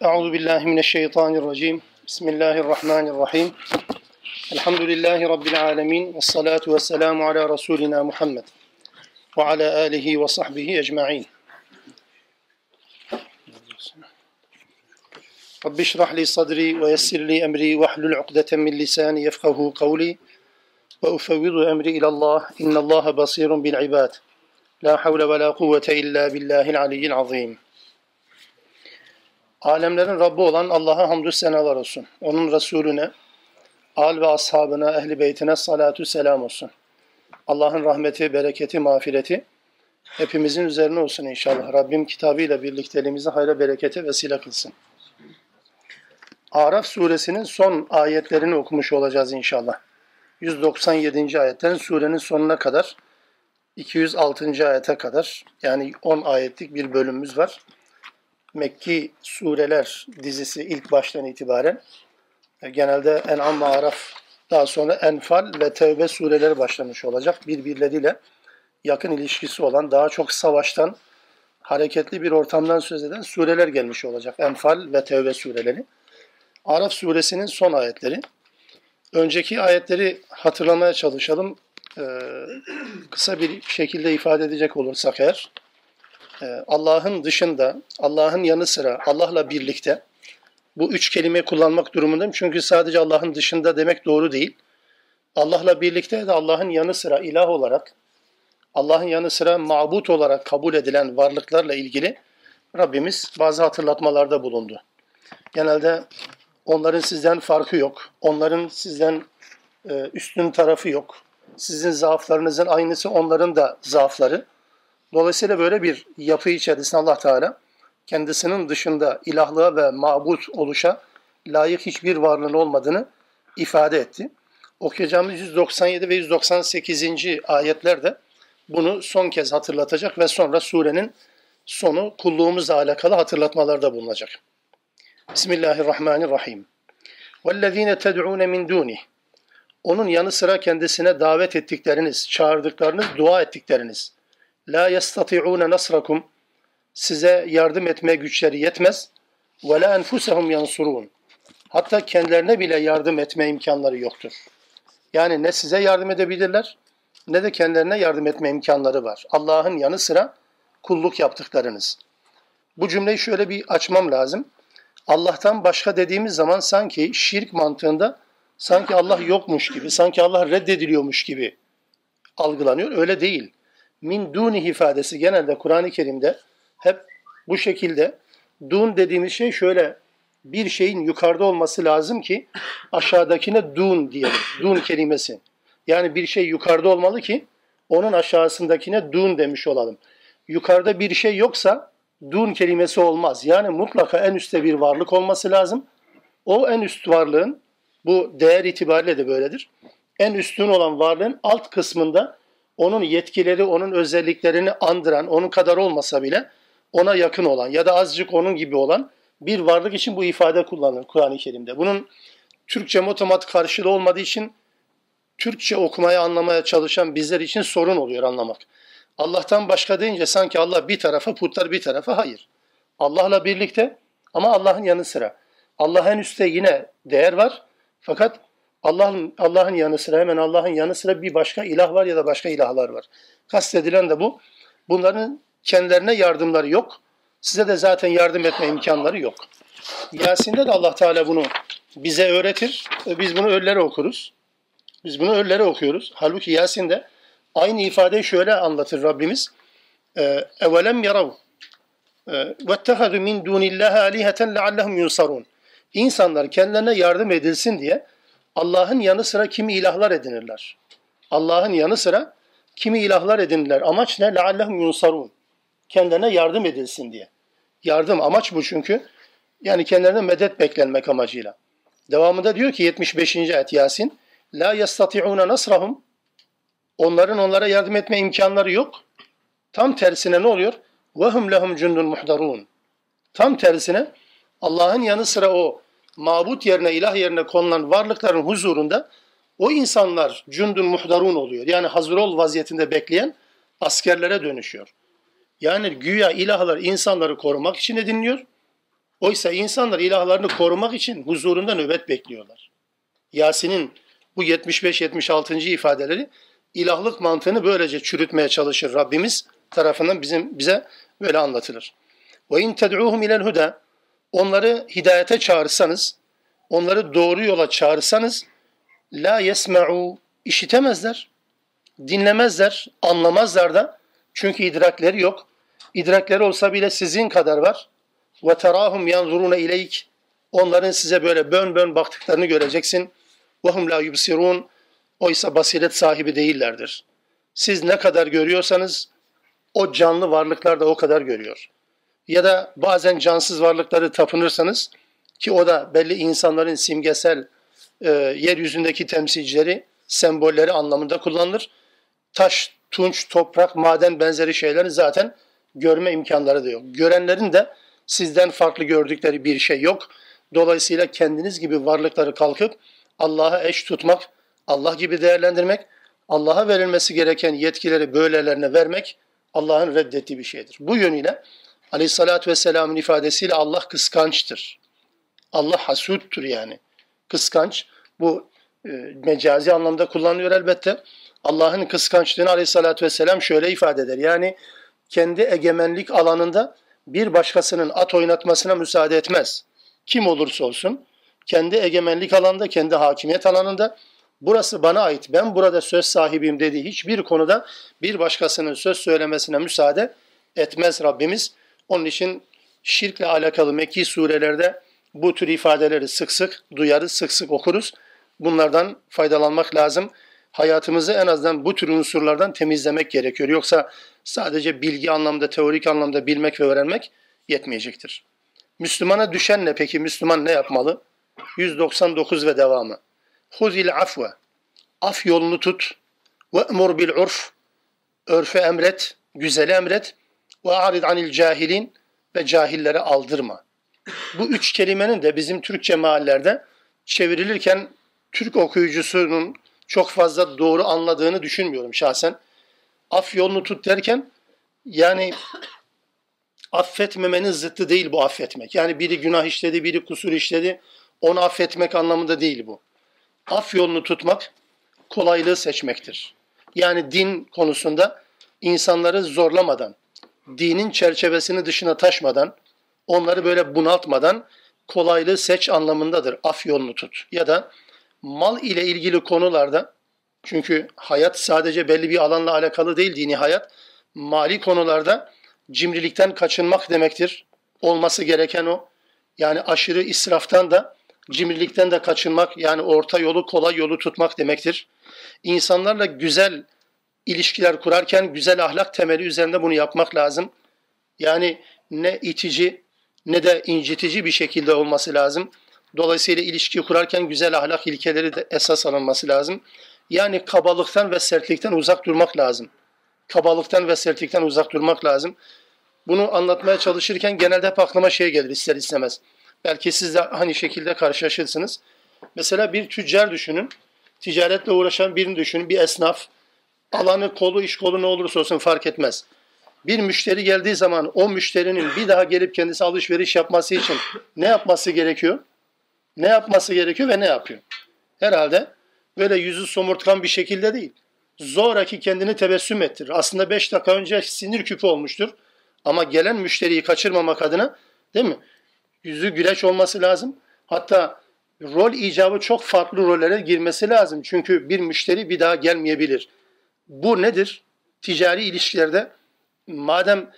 Euzu billahi mineşşeytanirracim. Bismillahirrahmanirrahim. Elhamdülillahi rabbil alamin ve salatu vesselamu ala rasulina Muhammed ve ala alihi ve sahbihi ecmaîn. Rabbi şrah li sadri ve yessir li emri ve hlul ukdeten min lisani yefkahu kavli ve ufevvidu emri ilallah. İnnallaha basirun bil ibad. La havle ve la kuvvete illa billahil aliyyil azim. Alemlerin Rabbi olan Allah'a hamdü senalar olsun. Onun Resulüne, al ve ashabına, ehli beytine salatu selam olsun. Allah'ın rahmeti, bereketi, mağfireti hepimizin üzerine olsun inşallah. Rabbim kitabıyla birlikteliğimizi hayra berekete vesile kılsın. Araf suresinin son ayetlerini okumuş olacağız inşallah. 197. ayetten surenin sonuna kadar 206. ayete kadar yani 10 ayetlik bir bölümümüz var. Mekki sureler dizisi ilk baştan itibaren e, genelde En'am ve Araf daha sonra Enfal ve Tevbe sureleri başlamış olacak. Birbirleriyle yakın ilişkisi olan daha çok savaştan hareketli bir ortamdan söz eden sureler gelmiş olacak. Enfal ve Tevbe sureleri. Araf suresinin son ayetleri. Önceki ayetleri hatırlamaya çalışalım. Ee, kısa bir şekilde ifade edecek olursak eğer. Ee, Allah'ın dışında, Allah'ın yanı sıra, Allah'la birlikte bu üç kelime kullanmak durumundayım. Çünkü sadece Allah'ın dışında demek doğru değil. Allah'la birlikte de Allah'ın yanı sıra ilah olarak, Allah'ın yanı sıra mabut olarak kabul edilen varlıklarla ilgili Rabbimiz bazı hatırlatmalarda bulundu. Genelde onların sizden farkı yok. Onların sizden e, üstün tarafı yok. Sizin zaaflarınızın aynısı onların da zaafları. Dolayısıyla böyle bir yapı içerisinde Allah Teala kendisinin dışında ilahlığa ve mabut oluşa layık hiçbir varlığın olmadığını ifade etti. Okuyacağımız 197 ve 198. ayetlerde bunu son kez hatırlatacak ve sonra surenin sonu kulluğumuzla alakalı hatırlatmalarda bulunacak. Bismillahirrahmanirrahim. وَالَّذ۪ينَ تَدْعُونَ مِنْ دُونِهِ onun yanı sıra kendisine davet ettikleriniz, çağırdıklarınız, dua ettikleriniz. La yestati'un nasrakum. Size yardım etme güçleri yetmez. Ve la enfusahum yansurun. Hatta kendilerine bile yardım etme imkanları yoktur. Yani ne size yardım edebilirler ne de kendilerine yardım etme imkanları var. Allah'ın yanı sıra kulluk yaptıklarınız. Bu cümleyi şöyle bir açmam lazım. Allah'tan başka dediğimiz zaman sanki şirk mantığında sanki Allah yokmuş gibi, sanki Allah reddediliyormuş gibi algılanıyor. Öyle değil min duni ifadesi genelde Kur'an-ı Kerim'de hep bu şekilde dun dediğimiz şey şöyle bir şeyin yukarıda olması lazım ki aşağıdakine dun diyelim. Dun kelimesi. Yani bir şey yukarıda olmalı ki onun aşağısındakine dun demiş olalım. Yukarıda bir şey yoksa dun kelimesi olmaz. Yani mutlaka en üstte bir varlık olması lazım. O en üst varlığın bu değer itibariyle de böyledir. En üstün olan varlığın alt kısmında onun yetkileri, onun özelliklerini andıran, onun kadar olmasa bile ona yakın olan ya da azıcık onun gibi olan bir varlık için bu ifade kullanılır Kur'an-ı Kerim'de. Bunun Türkçe motomat karşılığı olmadığı için Türkçe okumaya, anlamaya çalışan bizler için sorun oluyor anlamak. Allah'tan başka deyince sanki Allah bir tarafa, putlar bir tarafa. Hayır. Allah'la birlikte ama Allah'ın yanı sıra. Allah'ın üstte yine değer var. Fakat Allah'ın Allah'ın yanı sıra hemen Allah'ın yanı sıra bir başka ilah var ya da başka ilahlar var. Kastedilen de bu. Bunların kendilerine yardımları yok. Size de zaten yardım etme imkanları yok. Yasin'de de Allah Teala bunu bize öğretir. E, biz bunu öllere okuruz. Biz bunu öllere okuyoruz. Halbuki Yasin'de aynı ifadeyi şöyle anlatır Rabbimiz. E, Evelem yarav e, vettehadu min dunillahi aliheten leallehum yunsarun. İnsanlar kendilerine yardım edilsin diye Allah'ın yanı sıra kimi ilahlar edinirler. Allah'ın yanı sıra kimi ilahlar edinirler. Amaç ne? لَعَلَّهُمْ yunsarun. Kendilerine yardım edilsin diye. Yardım amaç bu çünkü. Yani kendilerine medet beklenmek amacıyla. Devamında diyor ki 75. ayet Yasin. La yastati'una nasrahum. Onların onlara yardım etme imkanları yok. Tam tersine ne oluyor? Ve hum lehum cundun muhdarun. Tam tersine Allah'ın yanı sıra o mabut yerine, ilah yerine konulan varlıkların huzurunda o insanlar cündün muhdarun oluyor. Yani hazır ol vaziyetinde bekleyen askerlere dönüşüyor. Yani güya ilahlar insanları korumak için ediniliyor. Oysa insanlar ilahlarını korumak için huzurunda nöbet bekliyorlar. Yasin'in bu 75-76. ifadeleri ilahlık mantığını böylece çürütmeye çalışır Rabbimiz tarafından bizim bize böyle anlatılır. Ve in ted'uhum ilel huda onları hidayete çağırsanız, onları doğru yola çağırsanız la yesma'u işitemezler, dinlemezler, anlamazlar da. Çünkü idrakleri yok. İdrakleri olsa bile sizin kadar var. Ve terahum yanzuruna ileyk. Onların size böyle bön bön baktıklarını göreceksin. Ve hum la yubsirun. Oysa basiret sahibi değillerdir. Siz ne kadar görüyorsanız o canlı varlıklar da o kadar görüyor. Ya da bazen cansız varlıkları tapınırsanız ki o da belli insanların simgesel e, yeryüzündeki temsilcileri, sembolleri anlamında kullanılır. Taş, tunç, toprak, maden benzeri şeylerin zaten görme imkanları da yok. Görenlerin de sizden farklı gördükleri bir şey yok. Dolayısıyla kendiniz gibi varlıkları kalkıp Allah'a eş tutmak, Allah gibi değerlendirmek, Allah'a verilmesi gereken yetkileri böylelerine vermek Allah'ın reddettiği bir şeydir. Bu yönüyle Aleyhissalatü Vesselam'ın ifadesiyle Allah kıskançtır. Allah hasuttur yani. Kıskanç. Bu e, mecazi anlamda kullanılıyor elbette. Allah'ın kıskançlığını Aleyhissalatü Vesselam şöyle ifade eder. Yani kendi egemenlik alanında bir başkasının at oynatmasına müsaade etmez. Kim olursa olsun kendi egemenlik alanında, kendi hakimiyet alanında burası bana ait, ben burada söz sahibiyim dediği hiçbir konuda bir başkasının söz söylemesine müsaade etmez Rabbimiz. Onun için şirkle alakalı Mekki surelerde bu tür ifadeleri sık sık duyarız, sık sık okuruz. Bunlardan faydalanmak lazım. Hayatımızı en azından bu tür unsurlardan temizlemek gerekiyor. Yoksa sadece bilgi anlamda, teorik anlamda bilmek ve öğrenmek yetmeyecektir. Müslümana düşen ne peki? Müslüman ne yapmalı? 199 ve devamı. Huzil afve. Af yolunu tut. Ve emur bil urf. Örfe emret, güzeli emret. Ve arid anil cahilin ve cahillere aldırma. Bu üç kelimenin de bizim Türkçe mahallerde çevrilirken Türk okuyucusunun çok fazla doğru anladığını düşünmüyorum şahsen. Af yolunu tut derken yani affetmemenin zıttı değil bu affetmek. Yani biri günah işledi, biri kusur işledi. Onu affetmek anlamında değil bu. Af yolunu tutmak kolaylığı seçmektir. Yani din konusunda insanları zorlamadan, dinin çerçevesini dışına taşmadan, onları böyle bunaltmadan kolaylığı seç anlamındadır. Af yolunu tut. Ya da mal ile ilgili konularda çünkü hayat sadece belli bir alanla alakalı değil dini hayat. Mali konularda cimrilikten kaçınmak demektir. Olması gereken o. Yani aşırı israftan da cimrilikten de kaçınmak yani orta yolu kolay yolu tutmak demektir. İnsanlarla güzel ilişkiler kurarken güzel ahlak temeli üzerinde bunu yapmak lazım. Yani ne itici ne de incitici bir şekilde olması lazım. Dolayısıyla ilişki kurarken güzel ahlak ilkeleri de esas alınması lazım. Yani kabalıktan ve sertlikten uzak durmak lazım. Kabalıktan ve sertlikten uzak durmak lazım. Bunu anlatmaya çalışırken genelde hep aklıma şey gelir ister istemez. Belki siz de hani şekilde karşılaşırsınız. Mesela bir tüccar düşünün. Ticaretle uğraşan birini düşünün. Bir esnaf. Alanı, kolu, iş kolu ne olursa olsun fark etmez. Bir müşteri geldiği zaman o müşterinin bir daha gelip kendisi alışveriş yapması için ne yapması gerekiyor? Ne yapması gerekiyor ve ne yapıyor? Herhalde böyle yüzü somurtkan bir şekilde değil. Zoraki kendini tebessüm ettirir. Aslında beş dakika önce sinir küpü olmuştur. Ama gelen müşteriyi kaçırmamak adına değil mi? Yüzü güleç olması lazım. Hatta rol icabı çok farklı rollere girmesi lazım. Çünkü bir müşteri bir daha gelmeyebilir. Bu nedir? Ticari ilişkilerde madem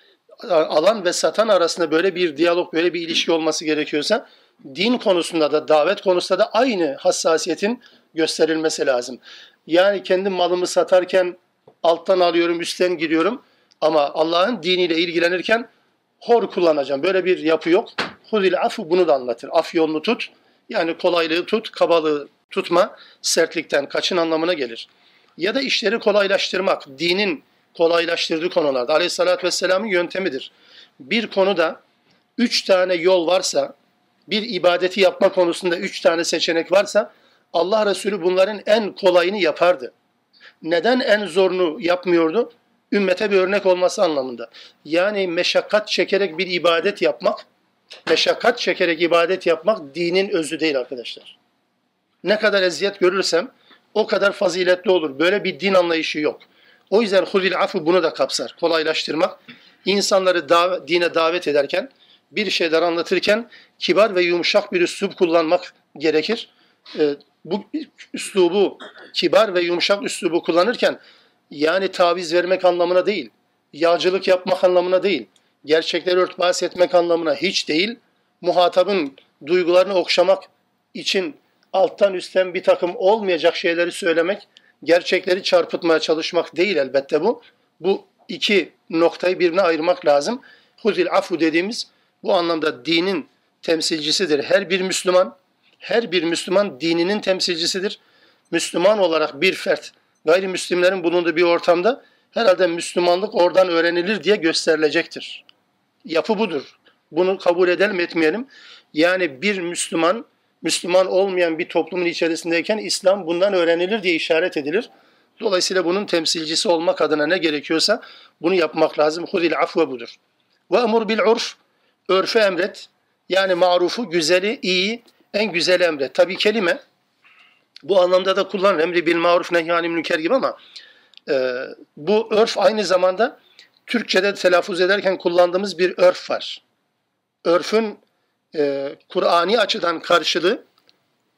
alan ve satan arasında böyle bir diyalog, böyle bir ilişki olması gerekiyorsa din konusunda da davet konusunda da aynı hassasiyetin gösterilmesi lazım. Yani kendi malımı satarken alttan alıyorum, üstten giriyorum ama Allah'ın diniyle ilgilenirken hor kullanacağım. Böyle bir yapı yok. Hudil afu bunu da anlatır. Af yolunu tut. Yani kolaylığı tut, kabalığı tutma, sertlikten kaçın anlamına gelir. Ya da işleri kolaylaştırmak, dinin kolaylaştırdığı konularda. Aleyhissalatü Vesselam'ın yöntemidir. Bir konuda üç tane yol varsa, bir ibadeti yapma konusunda üç tane seçenek varsa Allah Resulü bunların en kolayını yapardı. Neden en zorunu yapmıyordu? ümmete bir örnek olması anlamında. Yani meşakkat çekerek bir ibadet yapmak, meşakkat çekerek ibadet yapmak dinin özü değil arkadaşlar. Ne kadar eziyet görürsem o kadar faziletli olur. Böyle bir din anlayışı yok. O yüzden hulil afu bunu da kapsar. Kolaylaştırmak. İnsanları dav dine davet ederken, bir şeyler anlatırken kibar ve yumuşak bir üslup kullanmak gerekir. Ee, bu üslubu, kibar ve yumuşak üslubu kullanırken yani taviz vermek anlamına değil, yağcılık yapmak anlamına değil, gerçekleri örtbas etmek anlamına hiç değil, muhatabın duygularını okşamak için alttan üstten bir takım olmayacak şeyleri söylemek, gerçekleri çarpıtmaya çalışmak değil elbette bu. Bu iki noktayı birbirine ayırmak lazım. Huzil afu dediğimiz bu anlamda dinin temsilcisidir. Her bir Müslüman, her bir Müslüman dininin temsilcisidir. Müslüman olarak bir fert gayrimüslimlerin bulunduğu bir ortamda herhalde Müslümanlık oradan öğrenilir diye gösterilecektir. Yapı budur. Bunu kabul edelim etmeyelim. Yani bir Müslüman, Müslüman olmayan bir toplumun içerisindeyken İslam bundan öğrenilir diye işaret edilir. Dolayısıyla bunun temsilcisi olmak adına ne gerekiyorsa bunu yapmak lazım. Hudil afve budur. Ve emur bil urf. Örfe emret. Yani marufu, güzeli, iyi, en güzel emret. Tabi kelime bu anlamda da kullanılır. Emri bil maruf nehyanı münker gibi ama e, bu örf aynı zamanda Türkçe'de telaffuz ederken kullandığımız bir örf var. Örfün e, Kur'ani açıdan karşılığı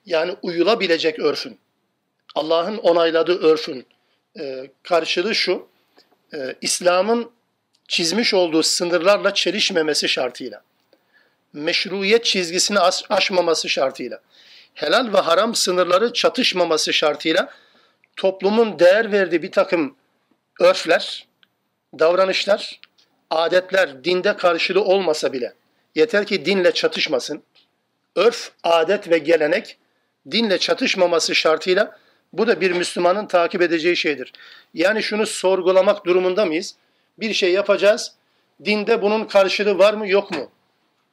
yani uyulabilecek örfün. Allah'ın onayladığı örfün e, karşılığı şu. E, İslam'ın çizmiş olduğu sınırlarla çelişmemesi şartıyla. Meşruiyet çizgisini aşmaması şartıyla helal ve haram sınırları çatışmaması şartıyla toplumun değer verdiği bir takım örfler, davranışlar, adetler dinde karşılığı olmasa bile yeter ki dinle çatışmasın. Örf, adet ve gelenek dinle çatışmaması şartıyla bu da bir Müslümanın takip edeceği şeydir. Yani şunu sorgulamak durumunda mıyız? Bir şey yapacağız. Dinde bunun karşılığı var mı yok mu?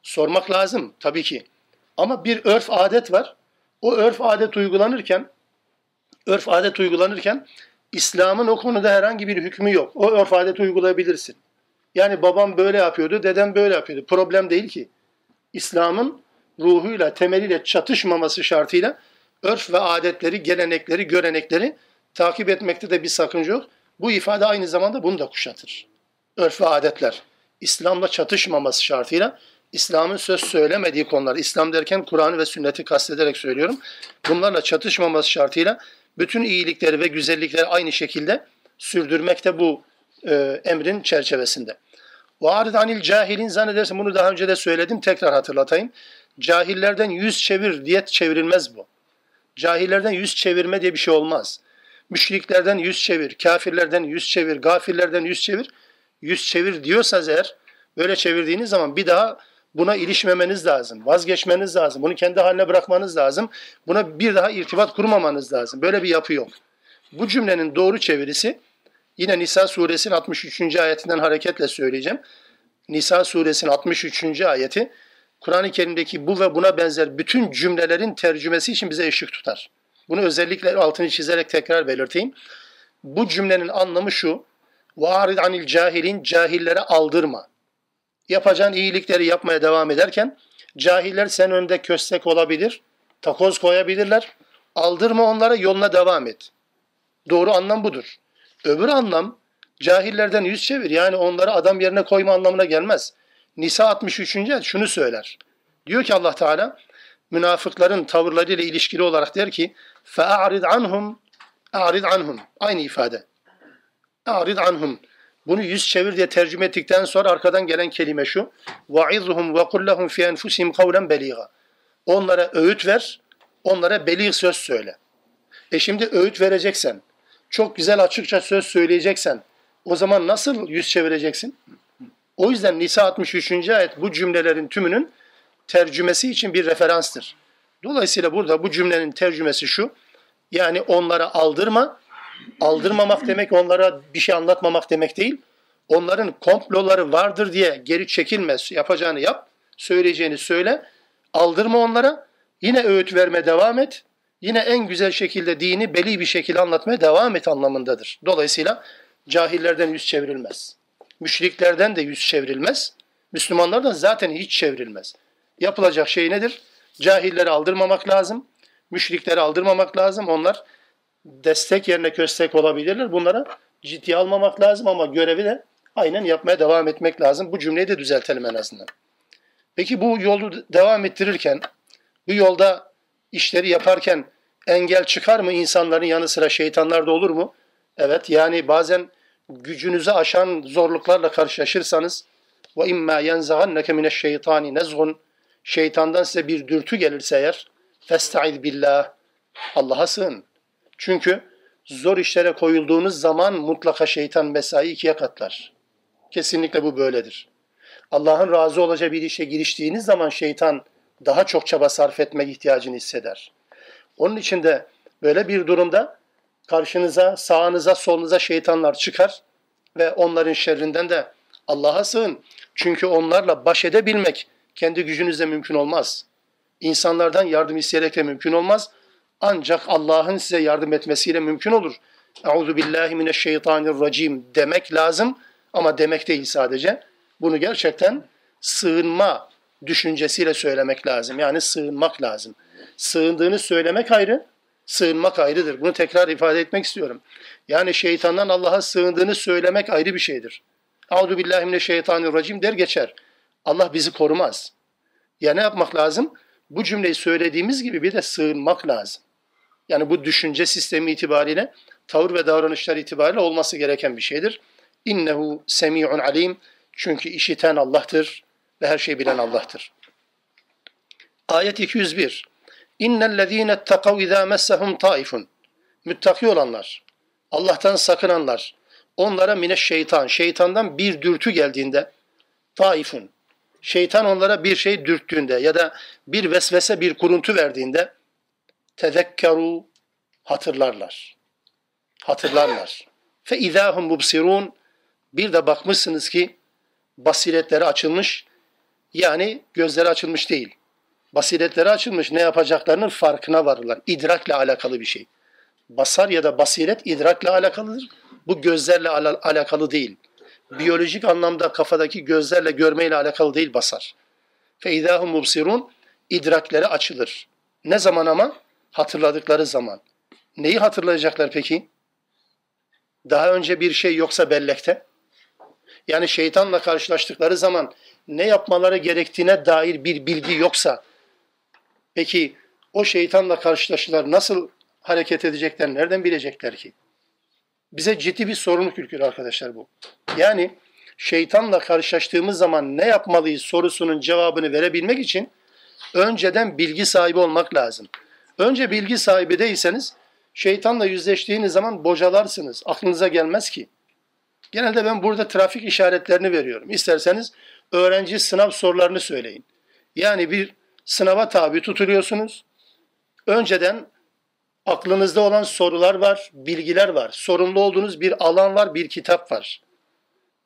Sormak lazım tabii ki. Ama bir örf adet var. O örf adet uygulanırken örf adet uygulanırken İslam'ın o konuda herhangi bir hükmü yok. O örf adet uygulayabilirsin. Yani babam böyle yapıyordu, dedem böyle yapıyordu. Problem değil ki. İslam'ın ruhuyla, temeliyle çatışmaması şartıyla örf ve adetleri, gelenekleri, görenekleri takip etmekte de bir sakınca yok. Bu ifade aynı zamanda bunu da kuşatır. Örf ve adetler. İslam'la çatışmaması şartıyla İslam'ın söz söylemediği konular, İslam derken Kur'an'ı ve sünneti kastederek söylüyorum. Bunlarla çatışmaması şartıyla bütün iyilikleri ve güzellikleri aynı şekilde sürdürmekte bu e, emrin çerçevesinde. Varid anil cahilin zannedersin bunu daha önce de söyledim tekrar hatırlatayım. Cahillerden yüz çevir diye çevrilmez bu. Cahillerden yüz çevirme diye bir şey olmaz. Müşriklerden yüz çevir, kafirlerden yüz çevir, gafirlerden yüz çevir. Yüz çevir diyorsa eğer böyle çevirdiğiniz zaman bir daha Buna ilişmemeniz lazım. Vazgeçmeniz lazım. Bunu kendi haline bırakmanız lazım. Buna bir daha irtibat kurmamanız lazım. Böyle bir yapı yok. Bu cümlenin doğru çevirisi yine Nisa suresinin 63. ayetinden hareketle söyleyeceğim. Nisa suresinin 63. ayeti Kur'an-ı Kerim'deki bu ve buna benzer bütün cümlelerin tercümesi için bize ışık tutar. Bunu özellikle altını çizerek tekrar belirteyim. Bu cümlenin anlamı şu. Varid anil cahilin cahillere aldırma yapacağın iyilikleri yapmaya devam ederken cahiller sen önde köstek olabilir, takoz koyabilirler. Aldırma onlara yoluna devam et. Doğru anlam budur. Öbür anlam cahillerden yüz çevir. Yani onları adam yerine koyma anlamına gelmez. Nisa 63. şunu söyler. Diyor ki Allah Teala münafıkların tavırlarıyla ilişkili olarak der ki فَاَعْرِضْ anhum اَعْرِضْ anhum Aynı ifade. اَعْرِضْ anhum bunu yüz çevir diye tercüme ettikten sonra arkadan gelen kelime şu. وَعِظْهُمْ وَقُلْ لَهُمْ فِي أَنْفُسِهِمْ قَوْلًا بَلِيغًا Onlara öğüt ver, onlara beli söz söyle. E şimdi öğüt vereceksen, çok güzel açıkça söz söyleyeceksen, o zaman nasıl yüz çevireceksin? O yüzden Nisa 63. ayet bu cümlelerin tümünün tercümesi için bir referanstır. Dolayısıyla burada bu cümlenin tercümesi şu. Yani onlara aldırma, aldırmamak demek onlara bir şey anlatmamak demek değil. Onların komploları vardır diye geri çekilmez. Yapacağını yap, söyleyeceğini söyle. Aldırma onlara. Yine öğüt verme devam et. Yine en güzel şekilde dini beli bir şekilde anlatmaya devam et anlamındadır. Dolayısıyla cahillerden yüz çevrilmez. Müşriklerden de yüz çevrilmez. Müslümanlardan zaten hiç çevrilmez. Yapılacak şey nedir? Cahilleri aldırmamak lazım. Müşrikleri aldırmamak lazım. Onlar destek yerine köstek olabilirler. Bunlara ciddiye almamak lazım ama görevi de aynen yapmaya devam etmek lazım. Bu cümleyi de düzeltelim en azından. Peki bu yolu devam ettirirken, bu yolda işleri yaparken engel çıkar mı? İnsanların yanı sıra şeytanlar da olur mu? Evet yani bazen gücünüzü aşan zorluklarla karşılaşırsanız ve imma yenzaganneke mineşşeytani nezgun şeytandan size bir dürtü gelirse eğer festaiz billah Allah'a sığın. Çünkü zor işlere koyulduğunuz zaman mutlaka şeytan mesai ikiye katlar. Kesinlikle bu böyledir. Allah'ın razı olacağı bir işe giriştiğiniz zaman şeytan daha çok çaba sarf etmek ihtiyacını hisseder. Onun için de böyle bir durumda karşınıza, sağınıza, solunuza şeytanlar çıkar ve onların şerrinden de Allah'a sığın. Çünkü onlarla baş edebilmek kendi gücünüzle mümkün olmaz. İnsanlardan yardım isteyerek de mümkün olmaz. Ancak Allah'ın size yardım etmesiyle mümkün olur. Euzu billahi mineşşeytanirracim demek lazım ama demek değil sadece. Bunu gerçekten sığınma düşüncesiyle söylemek lazım. Yani sığınmak lazım. Sığındığını söylemek ayrı, sığınmak ayrıdır. Bunu tekrar ifade etmek istiyorum. Yani şeytandan Allah'a sığındığını söylemek ayrı bir şeydir. Auzu billahi mineşşeytanirracim der geçer. Allah bizi korumaz. Ya ne yapmak lazım? Bu cümleyi söylediğimiz gibi bir de sığınmak lazım. Yani bu düşünce sistemi itibariyle, tavır ve davranışlar itibariyle olması gereken bir şeydir. İnnehu semi'un alim. Çünkü işiten Allah'tır ve her şeyi bilen Allah'tır. Ayet 201. İnnellezîne ettekav izâ messehum taifun. Müttaki olanlar, Allah'tan sakınanlar, onlara mine şeytan, şeytandan bir dürtü geldiğinde, taifun, şeytan onlara bir şey dürttüğünde ya da bir vesvese, bir kuruntu verdiğinde, tezekkeru, hatırlarlar. Hatırlarlar. Fe izâhum mubsirun, bir de bakmışsınız ki basiretleri açılmış, yani gözleri açılmış değil. Basiretleri açılmış, ne yapacaklarının farkına varırlar. İdrakle alakalı bir şey. Basar ya da basiret idrakle alakalıdır. Bu gözlerle al- alakalı değil. Biyolojik anlamda kafadaki gözlerle görmeyle alakalı değil basar. Feidahum mubsirun idrakleri açılır. Ne zaman ama? Hatırladıkları zaman. Neyi hatırlayacaklar peki? Daha önce bir şey yoksa bellekte. Yani şeytanla karşılaştıkları zaman ne yapmaları gerektiğine dair bir bilgi yoksa peki o şeytanla karşılaştılar nasıl hareket edecekler nereden bilecekler ki? Bize ciddi bir sorumluluk yükür arkadaşlar bu. Yani şeytanla karşılaştığımız zaman ne yapmalıyız sorusunun cevabını verebilmek için önceden bilgi sahibi olmak lazım. Önce bilgi sahibi değilseniz şeytanla yüzleştiğiniz zaman bocalarsınız. Aklınıza gelmez ki. Genelde ben burada trafik işaretlerini veriyorum. İsterseniz öğrenci sınav sorularını söyleyin. Yani bir sınava tabi tutuluyorsunuz. Önceden aklınızda olan sorular var, bilgiler var. Sorumlu olduğunuz bir alan var, bir kitap var.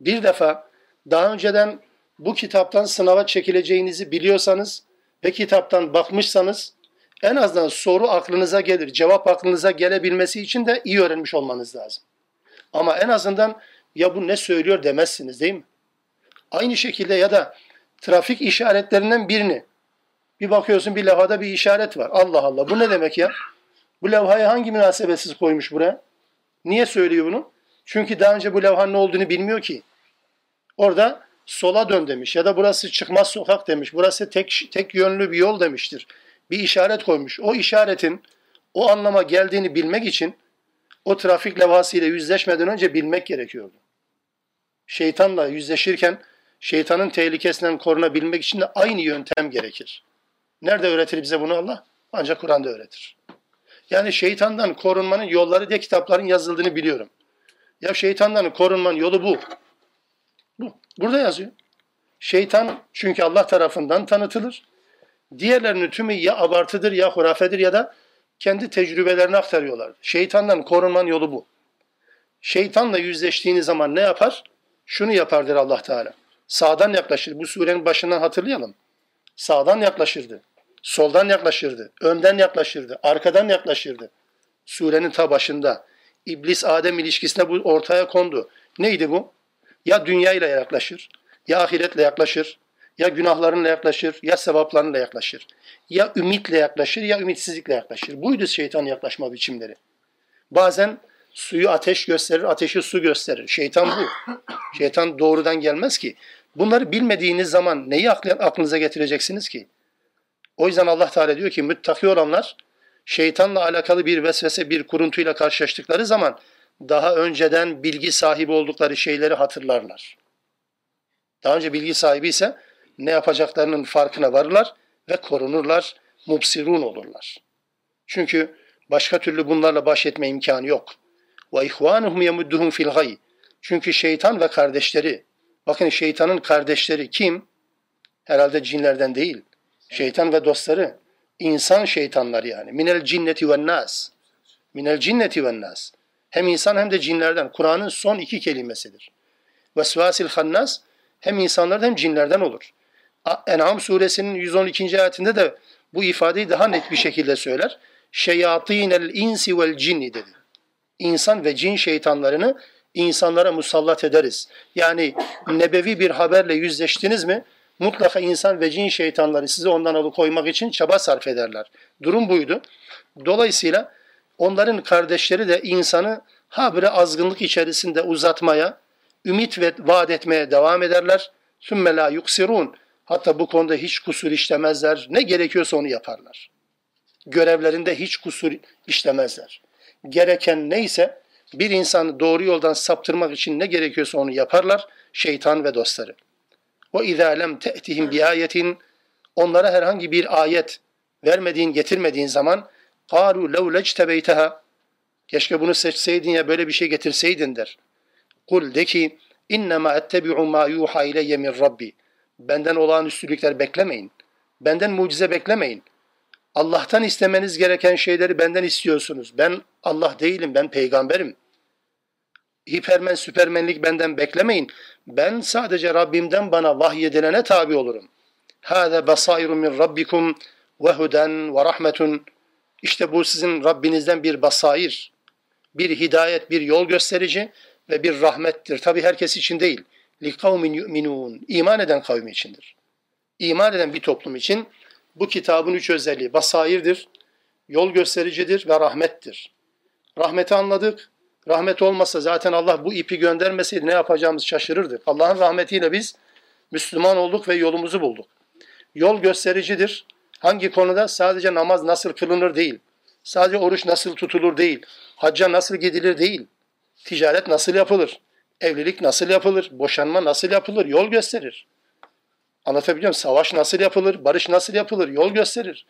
Bir defa daha önceden bu kitaptan sınava çekileceğinizi biliyorsanız ve kitaptan bakmışsanız en azından soru aklınıza gelir, cevap aklınıza gelebilmesi için de iyi öğrenmiş olmanız lazım. Ama en azından ya bu ne söylüyor demezsiniz değil mi? Aynı şekilde ya da trafik işaretlerinden birini bir bakıyorsun bir levhada bir işaret var. Allah Allah bu ne demek ya? Bu levhayı hangi münasebetsiz koymuş buraya? Niye söylüyor bunu? Çünkü daha önce bu levhanın ne olduğunu bilmiyor ki. Orada sola dön demiş ya da burası çıkmaz sokak demiş. Burası tek tek yönlü bir yol demiştir. Bir işaret koymuş. O işaretin o anlama geldiğini bilmek için o trafik levhasıyla yüzleşmeden önce bilmek gerekiyordu. Şeytanla yüzleşirken şeytanın tehlikesinden korunabilmek için de aynı yöntem gerekir. Nerede öğretir bize bunu Allah? Ancak Kur'an'da öğretir. Yani şeytandan korunmanın yolları diye kitapların yazıldığını biliyorum. Ya şeytandan korunmanın yolu bu. Bu. Burada yazıyor. Şeytan çünkü Allah tarafından tanıtılır. Diğerlerinin tümü ya abartıdır ya hurafedir ya da kendi tecrübelerini aktarıyorlar. Şeytandan korunmanın yolu bu. Şeytanla yüzleştiğiniz zaman ne yapar? Şunu yapardır Allah Teala. Sağdan yaklaşır. Bu surenin başından hatırlayalım. Sağdan yaklaşırdı. Soldan yaklaşırdı. Önden yaklaşırdı. Arkadan yaklaşırdı. Surenin ta başında. İblis-Adem ilişkisine bu ortaya kondu. Neydi bu? Ya dünya ile yaklaşır, ya ahiretle yaklaşır, ya günahlarınla yaklaşır, ya sevaplarınla yaklaşır. Ya ümitle yaklaşır, ya ümitsizlikle yaklaşır. Buydu şeytan yaklaşma biçimleri. Bazen suyu ateş gösterir, ateşi su gösterir. Şeytan bu. Şeytan doğrudan gelmez ki. Bunları bilmediğiniz zaman neyi aklınıza getireceksiniz ki? O yüzden Allah Teala diyor ki müttaki olanlar şeytanla alakalı bir vesvese, bir kuruntuyla karşılaştıkları zaman daha önceden bilgi sahibi oldukları şeyleri hatırlarlar. Daha önce bilgi sahibi ise ne yapacaklarının farkına varırlar ve korunurlar, mubsirun olurlar. Çünkü başka türlü bunlarla baş etme imkanı yok. Ve ihvanuhum yemudduhum fil gay. Çünkü şeytan ve kardeşleri, bakın şeytanın kardeşleri kim? Herhalde cinlerden değil. Şeytan ve dostları. insan şeytanlar yani. Minel cinneti ve nas. Minel cinneti ve nas. Hem insan hem de cinlerden. Kur'an'ın son iki kelimesidir. Vesvasil hannas hem insanlardan hem cinlerden olur. En'am suresinin 112. ayetinde de bu ifadeyi daha net bir şekilde söyler. Şeyatinel insi vel cinni dedi. İnsan ve cin şeytanlarını insanlara musallat ederiz. Yani nebevi bir haberle yüzleştiniz mi mutlaka insan ve cin şeytanları sizi ondan alıkoymak için çaba sarf ederler. Durum buydu. Dolayısıyla onların kardeşleri de insanı habire azgınlık içerisinde uzatmaya, ümit ve vaat etmeye devam ederler. Sümme la yuksirun. Hatta bu konuda hiç kusur işlemezler. Ne gerekiyorsa onu yaparlar. Görevlerinde hiç kusur işlemezler. Gereken neyse bir insanı doğru yoldan saptırmak için ne gerekiyorsa onu yaparlar şeytan ve dostları. Ve izâ lem te'tihim bi ayetin onlara herhangi bir ayet vermediğin, getirmediğin zaman قَالُوا لَوْ لَجْتَبَيْتَهَا Keşke bunu seçseydin ya böyle bir şey getirseydin der. Kul de ki innema ettebi'u ma yuha ileyye min rabbi. Benden olağanüstülükler beklemeyin. Benden mucize beklemeyin. Allah'tan istemeniz gereken şeyleri benden istiyorsunuz. Ben Allah değilim, ben peygamberim. Hipermen, süpermenlik benden beklemeyin. Ben sadece Rabbimden bana vahyedilene tabi olurum. Hâze basairu min rabbikum ve huden ve rahmetun. İşte bu sizin Rabbinizden bir basair, bir hidayet, bir yol gösterici ve bir rahmettir. Tabi herkes için değil. Li kavmin yu'minun. İman eden kavmi içindir. İman eden bir toplum için bu kitabın üç özelliği basairdir, yol göstericidir ve rahmettir. Rahmeti anladık. Rahmet olmasa zaten Allah bu ipi göndermeseydi ne yapacağımızı şaşırırdık. Allah'ın rahmetiyle biz Müslüman olduk ve yolumuzu bulduk. Yol göstericidir. Hangi konuda? Sadece namaz nasıl kılınır değil. Sadece oruç nasıl tutulur değil. Hacca nasıl gidilir değil. Ticaret nasıl yapılır? Evlilik nasıl yapılır? Boşanma nasıl yapılır? Yol gösterir. Anlatabiliyor muyum? Savaş nasıl yapılır? Barış nasıl yapılır? Yol gösterir.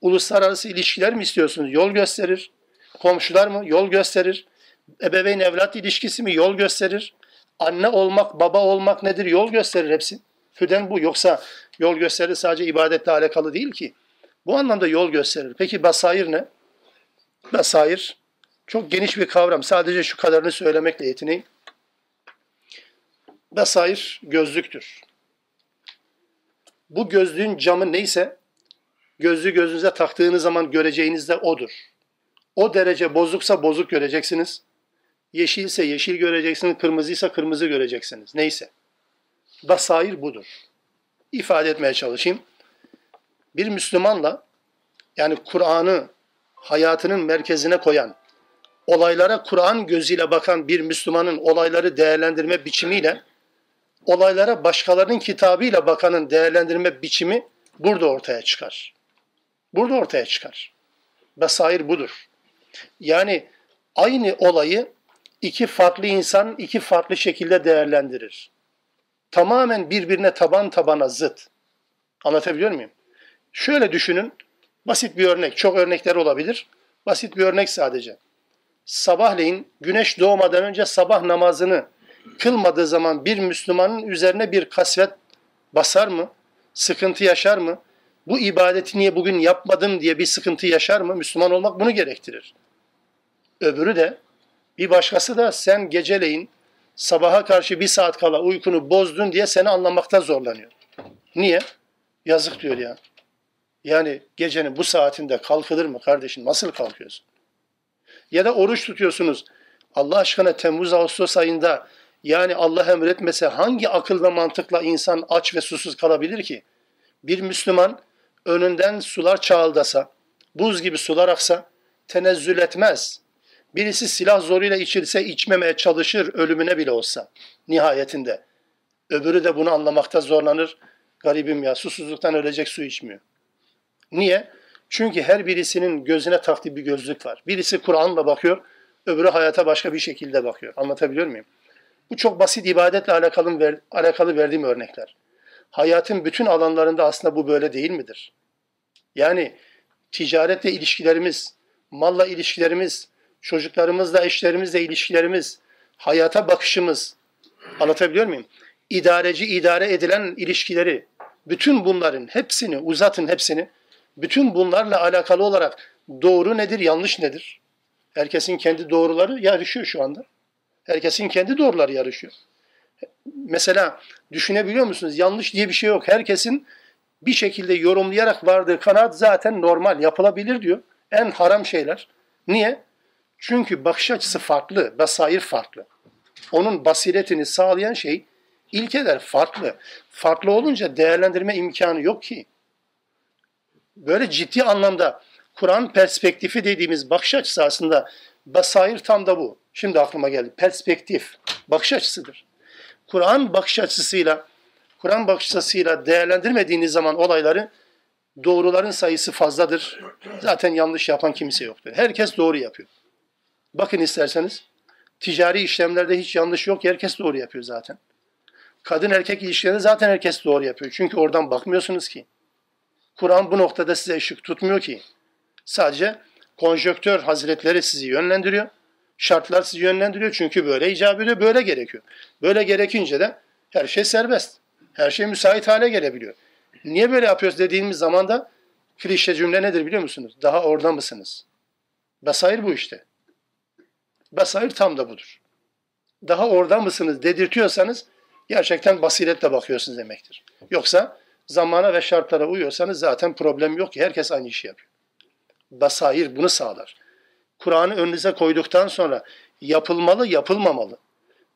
Uluslararası ilişkiler mi istiyorsunuz? Yol gösterir. Komşular mı? Yol gösterir. Ebeveyn evlat ilişkisi mi? Yol gösterir. Anne olmak, baba olmak nedir? Yol gösterir hepsi. Füden bu. Yoksa yol gösterir sadece ibadetle alakalı değil ki. Bu anlamda yol gösterir. Peki basair ne? Basair çok geniş bir kavram. Sadece şu kadarını söylemekle yetineyim. Basair gözlüktür. Bu gözlüğün camı neyse gözlüğü gözünüze taktığınız zaman göreceğiniz de odur. O derece bozuksa bozuk göreceksiniz. Yeşilse yeşil göreceksiniz, kırmızıysa kırmızı göreceksiniz. Neyse. Basair budur. İfade etmeye çalışayım. Bir Müslümanla yani Kur'an'ı hayatının merkezine koyan, olaylara Kur'an gözüyle bakan bir Müslümanın olayları değerlendirme biçimiyle olaylara başkalarının kitabıyla bakanın değerlendirme biçimi burada ortaya çıkar. Burada ortaya çıkar. Besair budur. Yani aynı olayı iki farklı insan iki farklı şekilde değerlendirir. Tamamen birbirine taban tabana zıt. Anlatabiliyor muyum? Şöyle düşünün. Basit bir örnek. Çok örnekler olabilir. Basit bir örnek sadece. Sabahleyin güneş doğmadan önce sabah namazını kılmadığı zaman bir Müslümanın üzerine bir kasvet basar mı? Sıkıntı yaşar mı? Bu ibadeti niye bugün yapmadım diye bir sıkıntı yaşar mı? Müslüman olmak bunu gerektirir. Öbürü de bir başkası da sen geceleyin sabaha karşı bir saat kala uykunu bozdun diye seni anlamakta zorlanıyor. Niye? Yazık diyor ya. Yani gecenin bu saatinde kalkılır mı kardeşim? Nasıl kalkıyorsun? Ya da oruç tutuyorsunuz. Allah aşkına Temmuz Ağustos ayında yani Allah emretmese hangi akıl ve mantıkla insan aç ve susuz kalabilir ki? Bir Müslüman önünden sular çağıldasa, buz gibi sular aksa tenezzül etmez. Birisi silah zoruyla içilse içmemeye çalışır ölümüne bile olsa nihayetinde. Öbürü de bunu anlamakta zorlanır. Garibim ya susuzluktan ölecek su içmiyor. Niye? Çünkü her birisinin gözüne taktığı bir gözlük var. Birisi Kur'an'la bakıyor, öbürü hayata başka bir şekilde bakıyor. Anlatabiliyor muyum? Bu çok basit ibadetle alakalı, ver, alakalı verdiğim örnekler. Hayatın bütün alanlarında aslında bu böyle değil midir? Yani ticaretle ilişkilerimiz, malla ilişkilerimiz, çocuklarımızla, eşlerimizle ilişkilerimiz, hayata bakışımız, anlatabiliyor muyum? İdareci, idare edilen ilişkileri, bütün bunların hepsini, uzatın hepsini, bütün bunlarla alakalı olarak doğru nedir, yanlış nedir? Herkesin kendi doğruları yarışıyor şu anda. Herkesin kendi doğruları yarışıyor. Mesela düşünebiliyor musunuz? Yanlış diye bir şey yok. Herkesin bir şekilde yorumlayarak vardığı kanaat zaten normal, yapılabilir diyor. En haram şeyler. Niye? Çünkü bakış açısı farklı, basair farklı. Onun basiretini sağlayan şey ilkeler farklı. Farklı olunca değerlendirme imkanı yok ki. Böyle ciddi anlamda Kur'an perspektifi dediğimiz bakış açısı aslında basair tam da bu. Şimdi aklıma geldi. Perspektif, bakış açısıdır. Kur'an bakış açısıyla Kur'an bakış açısıyla değerlendirmediğiniz zaman olayları doğruların sayısı fazladır. Zaten yanlış yapan kimse yoktur. Herkes doğru yapıyor. Bakın isterseniz ticari işlemlerde hiç yanlış yok. Herkes doğru yapıyor zaten. Kadın erkek ilişkilerinde zaten herkes doğru yapıyor. Çünkü oradan bakmıyorsunuz ki. Kur'an bu noktada size ışık tutmuyor ki. Sadece konjöktör hazretleri sizi yönlendiriyor. Şartlar sizi yönlendiriyor çünkü böyle icap ediyor, böyle gerekiyor. Böyle gerekince de her şey serbest. Her şey müsait hale gelebiliyor. Niye böyle yapıyoruz dediğimiz zaman da klişe cümle nedir biliyor musunuz? Daha orada mısınız? Basair bu işte. Basair tam da budur. Daha orada mısınız dedirtiyorsanız gerçekten basiretle bakıyorsunuz demektir. Yoksa zamana ve şartlara uyuyorsanız zaten problem yok ki herkes aynı işi yapıyor. Basair bunu sağlar. Kur'an'ı önünüze koyduktan sonra yapılmalı, yapılmamalı.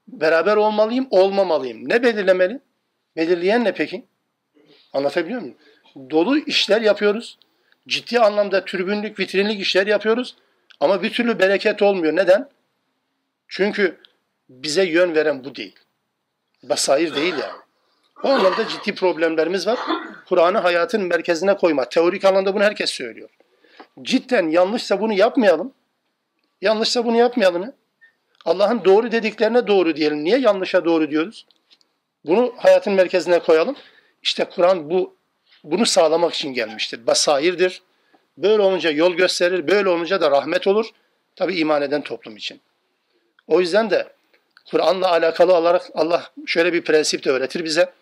Beraber olmalıyım, olmamalıyım. Ne belirlemeli? Belirleyen ne peki? Anlatabiliyor muyum? Dolu işler yapıyoruz. Ciddi anlamda tribünlük, vitrinlik işler yapıyoruz. Ama bir türlü bereket olmuyor. Neden? Çünkü bize yön veren bu değil. Basair değil yani. O anlamda ciddi problemlerimiz var. Kur'an'ı hayatın merkezine koyma. Teorik anlamda bunu herkes söylüyor. Cidden yanlışsa bunu yapmayalım. Yanlışsa bunu yapmayalım ya. Allah'ın doğru dediklerine doğru diyelim. Niye yanlışa doğru diyoruz? Bunu hayatın merkezine koyalım. İşte Kur'an bu bunu sağlamak için gelmiştir. Basairdir. Böyle olunca yol gösterir, böyle olunca da rahmet olur. Tabi iman eden toplum için. O yüzden de Kur'an'la alakalı olarak Allah şöyle bir prensip de öğretir bize.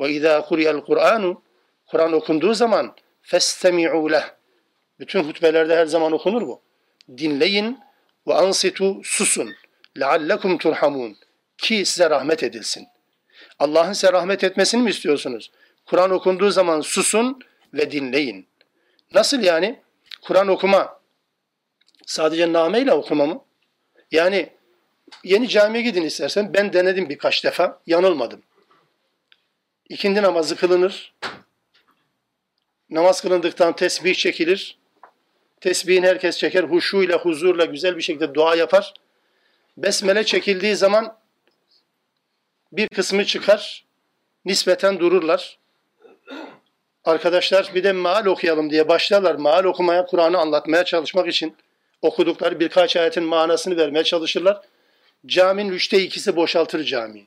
Ve izâ kuriyel Kur'anu Kur'an okunduğu zaman festemi'û leh. Bütün hutbelerde her zaman okunur bu. Dinleyin ve ansitu susun. Leallekum turhamun. Ki size rahmet edilsin. Allah'ın size rahmet etmesini mi istiyorsunuz? Kur'an okunduğu zaman susun ve dinleyin. Nasıl yani? Kur'an okuma sadece nameyle okuma mı? Yani yeni camiye gidin istersen ben denedim birkaç defa yanılmadım. İkindi namazı kılınır. Namaz kılındıktan tesbih çekilir. Tesbihin herkes çeker. Huşuyla, huzurla güzel bir şekilde dua yapar. Besmele çekildiği zaman bir kısmı çıkar. Nispeten dururlar. Arkadaşlar bir de maal okuyalım diye başlarlar. Maal okumaya, Kur'an'ı anlatmaya çalışmak için okudukları birkaç ayetin manasını vermeye çalışırlar. Caminin üçte ikisi boşaltır camiyi.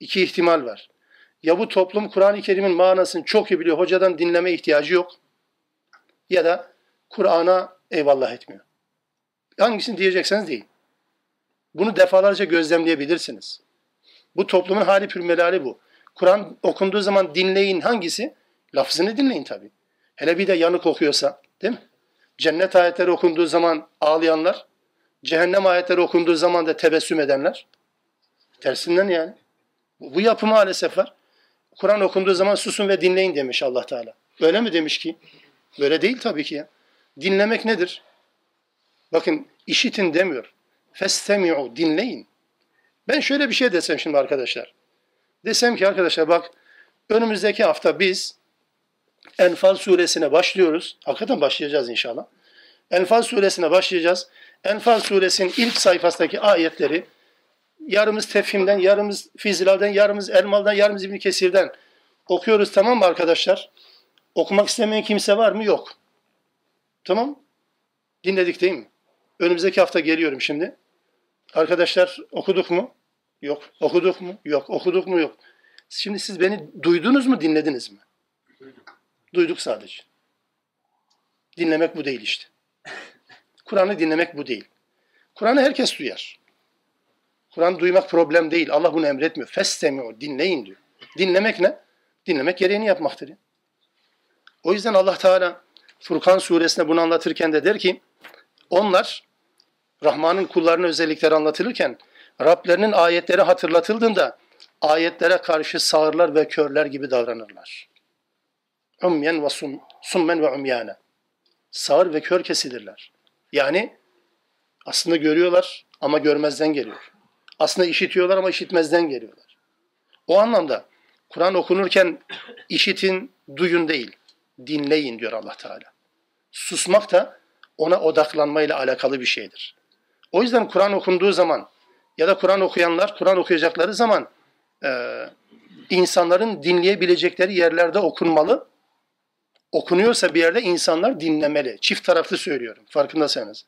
İki ihtimal var. Ya bu toplum Kur'an-ı Kerim'in manasını çok iyi biliyor, hocadan dinleme ihtiyacı yok. Ya da Kur'an'a eyvallah etmiyor. Hangisini diyecekseniz değil. Bunu defalarca gözlemleyebilirsiniz. Bu toplumun hali pürmelali bu. Kur'an okunduğu zaman dinleyin hangisi? Lafzını dinleyin tabi. Hele bir de yanık okuyorsa değil mi? Cennet ayetleri okunduğu zaman ağlayanlar, cehennem ayetleri okunduğu zaman da tebessüm edenler. Tersinden yani. Bu yapı maalesef var. Kur'an okunduğu zaman susun ve dinleyin demiş Allah Teala. Öyle mi demiş ki? Böyle değil tabii ki ya. Dinlemek nedir? Bakın işitin demiyor. Festemi'u dinleyin. Ben şöyle bir şey desem şimdi arkadaşlar. Desem ki arkadaşlar bak önümüzdeki hafta biz Enfal suresine başlıyoruz. Hakikaten başlayacağız inşallah. Enfal suresine başlayacağız. Enfal suresinin ilk sayfasındaki ayetleri yarımız tefhimden, yarımız fizilalden, yarımız elmaldan, yarımız İbn Kesir'den okuyoruz tamam mı arkadaşlar? Okumak istemeyen kimse var mı? Yok. Tamam. Dinledik değil mi? Önümüzdeki hafta geliyorum şimdi. Arkadaşlar okuduk mu? Yok. Okuduk mu? Yok. Okuduk mu? Yok. Şimdi siz beni duydunuz mu, dinlediniz mi? Duyduk. Duyduk sadece. Dinlemek bu değil işte. Kur'an'ı dinlemek bu değil. Kur'an'ı herkes duyar. Kur'an duymak problem değil. Allah bunu emretmiyor. Festemiyor, dinleyin diyor. Dinlemek ne? Dinlemek gereğini yapmaktır. O yüzden Allah Teala Furkan suresinde bunu anlatırken de der ki onlar Rahman'ın kullarının özellikleri anlatılırken Rablerinin ayetleri hatırlatıldığında ayetlere karşı sağırlar ve körler gibi davranırlar. Umyen ve sum, summen ve umyane. Sağır ve kör kesilirler. Yani aslında görüyorlar ama görmezden geliyor. Aslında işitiyorlar ama işitmezden geliyorlar. O anlamda Kur'an okunurken işitin, duyun değil, dinleyin diyor Allah Teala. Susmak da ona odaklanmayla alakalı bir şeydir. O yüzden Kur'an okunduğu zaman ya da Kur'an okuyanlar Kur'an okuyacakları zaman e, insanların dinleyebilecekleri yerlerde okunmalı. Okunuyorsa bir yerde insanlar dinlemeli. Çift taraflı söylüyorum farkındaysanız.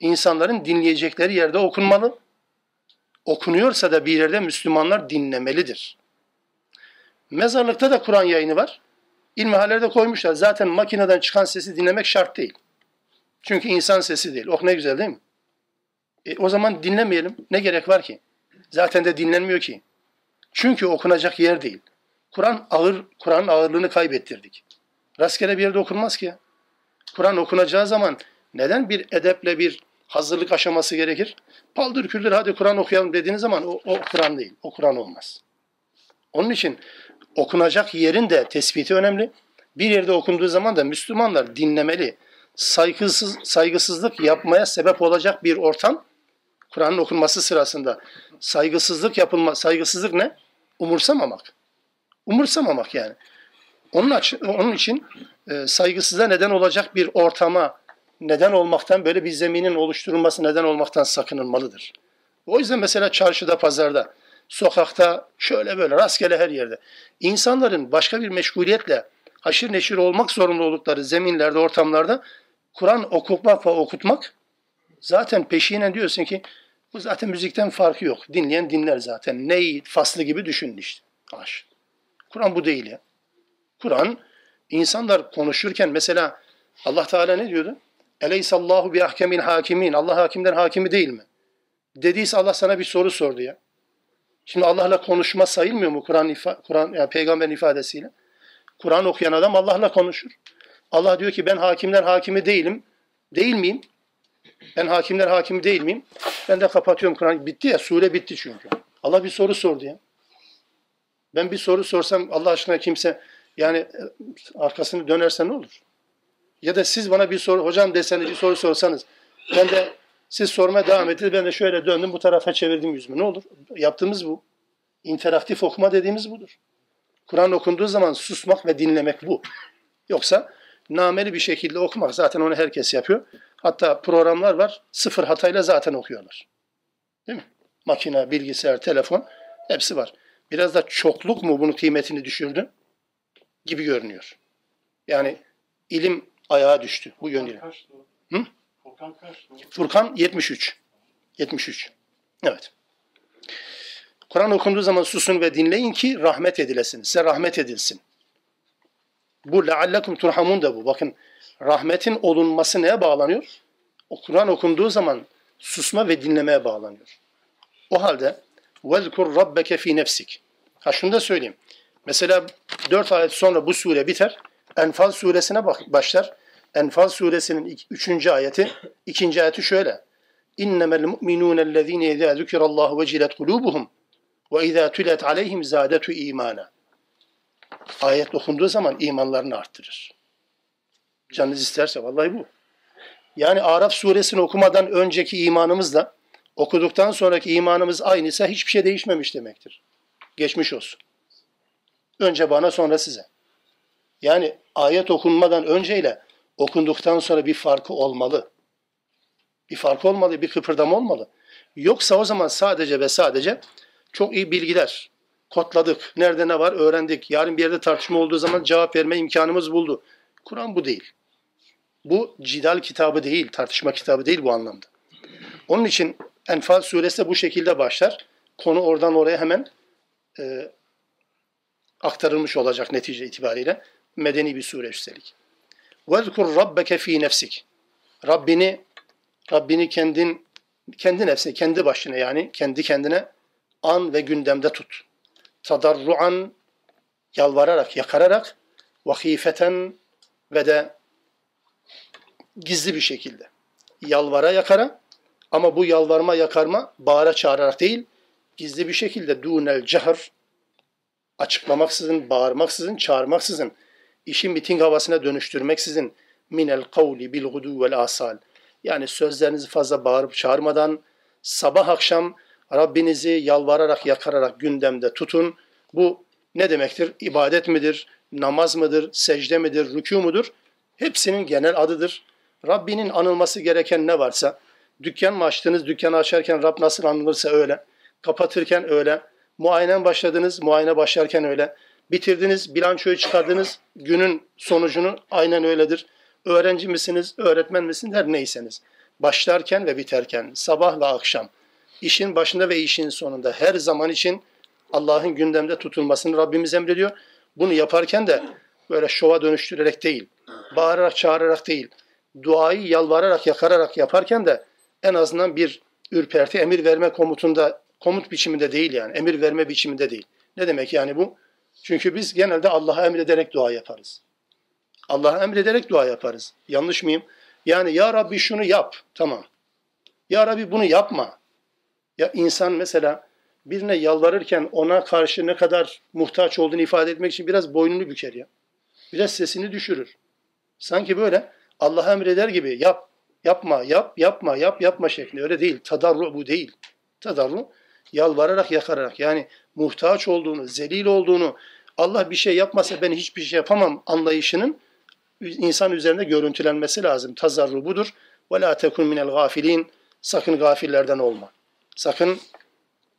İnsanların dinleyecekleri yerde okunmalı. Okunuyorsa da bir yerde Müslümanlar dinlemelidir. Mezarlıkta da Kur'an yayını var. İlmihallerde koymuşlar. Zaten makineden çıkan sesi dinlemek şart değil. Çünkü insan sesi değil. Oh ne güzel değil mi? E, o zaman dinlemeyelim. Ne gerek var ki? Zaten de dinlenmiyor ki. Çünkü okunacak yer değil. Kur'an ağır, Kur'an'ın ağırlığını kaybettirdik. Rastgele bir yerde okunmaz ki. Kur'an okunacağı zaman neden bir edeple bir hazırlık aşaması gerekir? Paldır küldür hadi Kur'an okuyalım dediğiniz zaman o, o Kur'an değil. O Kur'an olmaz. Onun için okunacak yerin de tespiti önemli. Bir yerde okunduğu zaman da Müslümanlar dinlemeli. Saygısız, saygısızlık yapmaya sebep olacak bir ortam Kur'an'ın okunması sırasında saygısızlık yapılma, saygısızlık ne? Umursamamak. Umursamamak yani. Onun için, onun için e, saygısıza neden olacak bir ortama neden olmaktan, böyle bir zeminin oluşturulması neden olmaktan sakınılmalıdır. O yüzden mesela çarşıda, pazarda, sokakta, şöyle böyle rastgele her yerde insanların başka bir meşguliyetle haşir neşir olmak zorunda oldukları zeminlerde, ortamlarda Kur'an okutmak ve okutmak zaten peşinen diyorsun ki bu zaten müzikten farkı yok. Dinleyen dinler zaten. Ney faslı gibi düşünün işte. Aş. Kur'an bu değil ya. Kur'an insanlar konuşurken mesela Allah Teala ne diyordu? Eleysallahu bi ahkemin hakimin. Allah hakimden hakimi değil mi? Dediyse Allah sana bir soru sordu ya. Şimdi Allah'la konuşma sayılmıyor mu Kur'an Kur'an yani peygamberin ifadesiyle? Kur'an okuyan adam Allah'la konuşur. Allah diyor ki ben hakimler hakimi değilim. Değil miyim? Ben hakimler hakimi değil miyim? Ben de kapatıyorum Kur'an. Bitti ya sure bitti çünkü. Allah bir soru sordu ya. Ben bir soru sorsam Allah aşkına kimse yani e, arkasını dönerse ne olur? Ya da siz bana bir soru, hocam deseniz bir soru sorsanız ben de siz sormaya devam ettiniz. Ben de şöyle döndüm bu tarafa çevirdim yüzümü. Ne olur? Yaptığımız bu. İnteraktif okuma dediğimiz budur. Kur'an okunduğu zaman susmak ve dinlemek bu. Yoksa nameli bir şekilde okumak zaten onu herkes yapıyor. Hatta programlar var sıfır hatayla zaten okuyorlar. Değil mi? Makine, bilgisayar, telefon hepsi var. Biraz da çokluk mu bunun kıymetini düşürdü gibi görünüyor. Yani ilim ayağa düştü bu yönüyle. Hı? Furkan kaç? Furkan 73. 73. Evet. Kur'an okunduğu zaman susun ve dinleyin ki rahmet edilesin. Size rahmet edilsin. Bu leallekum turhamun da bu. Bakın rahmetin olunması neye bağlanıyor? O Kur'an okunduğu zaman susma ve dinlemeye bağlanıyor. O halde vezkur rabbeke fi nefsik. Ha şunu da söyleyeyim. Mesela dört ayet sonra bu sure biter. Enfal suresine başlar. Enfal suresinin üçüncü ayeti, ikinci ayeti şöyle. İnnemel mu'minûne ellezîne izâ zükirallâhu vecilet kulûbuhum ve izâ tület aleyhim zâdetu imana. Ayet okunduğu zaman imanlarını arttırır. Canınız isterse vallahi bu. Yani Araf suresini okumadan önceki imanımızla Okuduktan sonraki imanımız aynıysa hiçbir şey değişmemiş demektir. Geçmiş olsun. Önce bana sonra size. Yani ayet okunmadan önceyle okunduktan sonra bir farkı olmalı. Bir farkı olmalı, bir kıpırdama olmalı. Yoksa o zaman sadece ve sadece çok iyi bilgiler kodladık. Nerede ne var öğrendik. Yarın bir yerde tartışma olduğu zaman cevap verme imkanımız buldu. Kur'an bu değil. Bu cidal kitabı değil, tartışma kitabı değil bu anlamda. Onun için Enfal suresi de bu şekilde başlar. Konu oradan oraya hemen e, aktarılmış olacak netice itibariyle. Medeni bir sure üstelik. وَذْكُرْ رَبَّكَ ف۪ي nefsik. Rabbini, Rabbini kendin, kendi nefsine, kendi başına yani kendi kendine an ve gündemde tut. Tadarruan, yalvararak, yakararak, vahifeten ve de gizli bir şekilde. Yalvara yakara ama bu yalvarma yakarma bağıra çağırarak değil, gizli bir şekilde dunel cehar açıklamaksızın, bağırmaksızın, çağırmaksızın, işi miting havasına dönüştürmeksizin minel kavli bil gudu vel asal. Yani sözlerinizi fazla bağırıp çağırmadan sabah akşam Rabbinizi yalvararak, yakararak gündemde tutun. Bu ne demektir? İbadet midir? Namaz mıdır? Secde midir? Rükû mudur? Hepsinin genel adıdır. Rabbinin anılması gereken ne varsa, dükkan mı açtınız, dükkanı açarken Rab nasıl anılırsa öyle, kapatırken öyle, muayenen başladınız, muayene başlarken öyle, bitirdiniz, bilançoyu çıkardınız, günün sonucunu aynen öyledir. Öğrenci misiniz, öğretmen misiniz, her neyseniz. Başlarken ve biterken, sabah ve akşam, işin başında ve işin sonunda her zaman için Allah'ın gündemde tutulmasını Rabbimiz emrediyor. Bunu yaparken de böyle şova dönüştürerek değil, bağırarak çağırarak değil, duayı yalvararak, yakararak yaparken de en azından bir ürperti emir verme komutunda, komut biçiminde değil yani, emir verme biçiminde değil. Ne demek yani bu? Çünkü biz genelde Allah'a emrederek dua yaparız. Allah'a emrederek dua yaparız. Yanlış mıyım? Yani ya Rabbi şunu yap. Tamam. Ya Rabbi bunu yapma. Ya insan mesela birine yalvarırken ona karşı ne kadar muhtaç olduğunu ifade etmek için biraz boynunu büker ya. Biraz sesini düşürür. Sanki böyle Allah emreder gibi yap, yapma, yap, yapma, yap, yapma şeklinde. Öyle değil. Tadarru bu değil. Tadarru yalvararak, yakararak yani muhtaç olduğunu, zelil olduğunu, Allah bir şey yapmasa ben hiçbir şey yapamam anlayışının insan üzerinde görüntülenmesi lazım. Tazarru budur. Ve la tekun minel gafilin. Sakın gafillerden olma. Sakın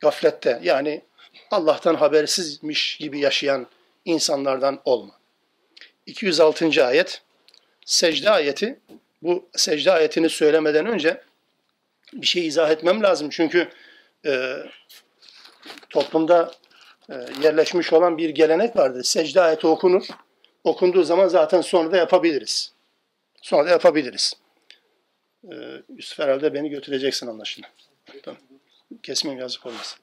gaflette yani Allah'tan habersizmiş gibi yaşayan insanlardan olma. 206. ayet secde ayeti. Bu secde ayetini söylemeden önce bir şey izah etmem lazım. Çünkü e, toplumda e, yerleşmiş olan bir gelenek vardır. Secde ayeti okunur. Okunduğu zaman zaten sonra da yapabiliriz. Sonra da yapabiliriz. E, Yusuf herhalde beni götüreceksin anlaşılan. Tamam. Kesmeyeyim yazık olmasın.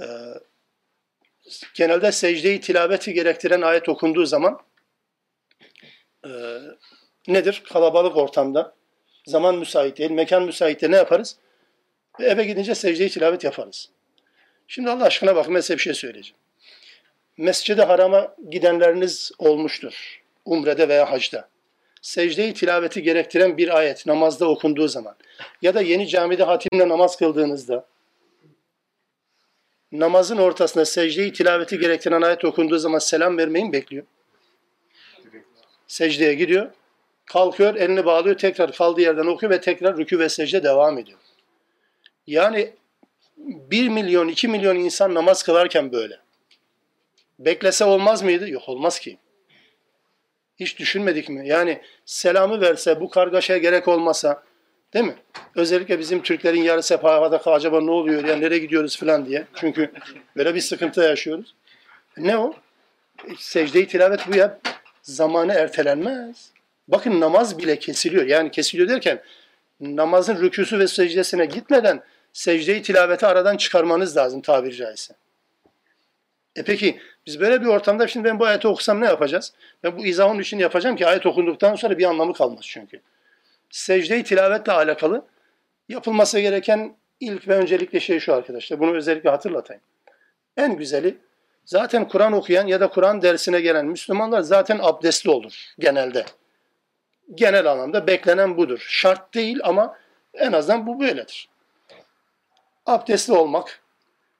E, genelde secdeyi tilaveti gerektiren ayet okunduğu zaman e, nedir? Kalabalık ortamda zaman müsait değil, mekan müsait değil ne yaparız? Ve eve gidince secdeyi tilavet yaparız. Şimdi Allah aşkına bakın ben size bir şey söyleyeceğim. Mescid-i Haram'a gidenleriniz olmuştur. Umre'de veya hacda. Secdeyi tilaveti gerektiren bir ayet namazda okunduğu zaman ya da yeni camide hatimle namaz kıldığınızda namazın ortasında secdeyi tilaveti gerektiren ayet okunduğu zaman selam vermeyi mi bekliyor? Secdeye gidiyor, kalkıyor, elini bağlıyor, tekrar kaldığı yerden okuyor ve tekrar rükü ve secde devam ediyor. Yani 1 milyon, 2 milyon insan namaz kılarken böyle. Beklese olmaz mıydı? Yok olmaz ki. Hiç düşünmedik mi? Yani selamı verse, bu kargaşaya gerek olmasa, değil mi? Özellikle bizim Türklerin yarısı hep havada acaba ne oluyor ya nereye gidiyoruz falan diye. Çünkü böyle bir sıkıntı yaşıyoruz. Ne o? Secde-i tilavet bu ya. Zamanı ertelenmez. Bakın namaz bile kesiliyor. Yani kesiliyor derken namazın rüküsü ve secdesine gitmeden secdeyi tilaveti aradan çıkarmanız lazım tabiri caizse. E peki biz böyle bir ortamda şimdi ben bu ayeti okusam ne yapacağız? Ben bu izahın için yapacağım ki ayet okunduktan sonra bir anlamı kalmaz çünkü. Secde-i tilavetle alakalı yapılması gereken ilk ve öncelikli şey şu arkadaşlar. Bunu özellikle hatırlatayım. En güzeli zaten Kur'an okuyan ya da Kur'an dersine gelen Müslümanlar zaten abdestli olur genelde. Genel anlamda beklenen budur. Şart değil ama en azından bu böyledir. Abdestli olmak,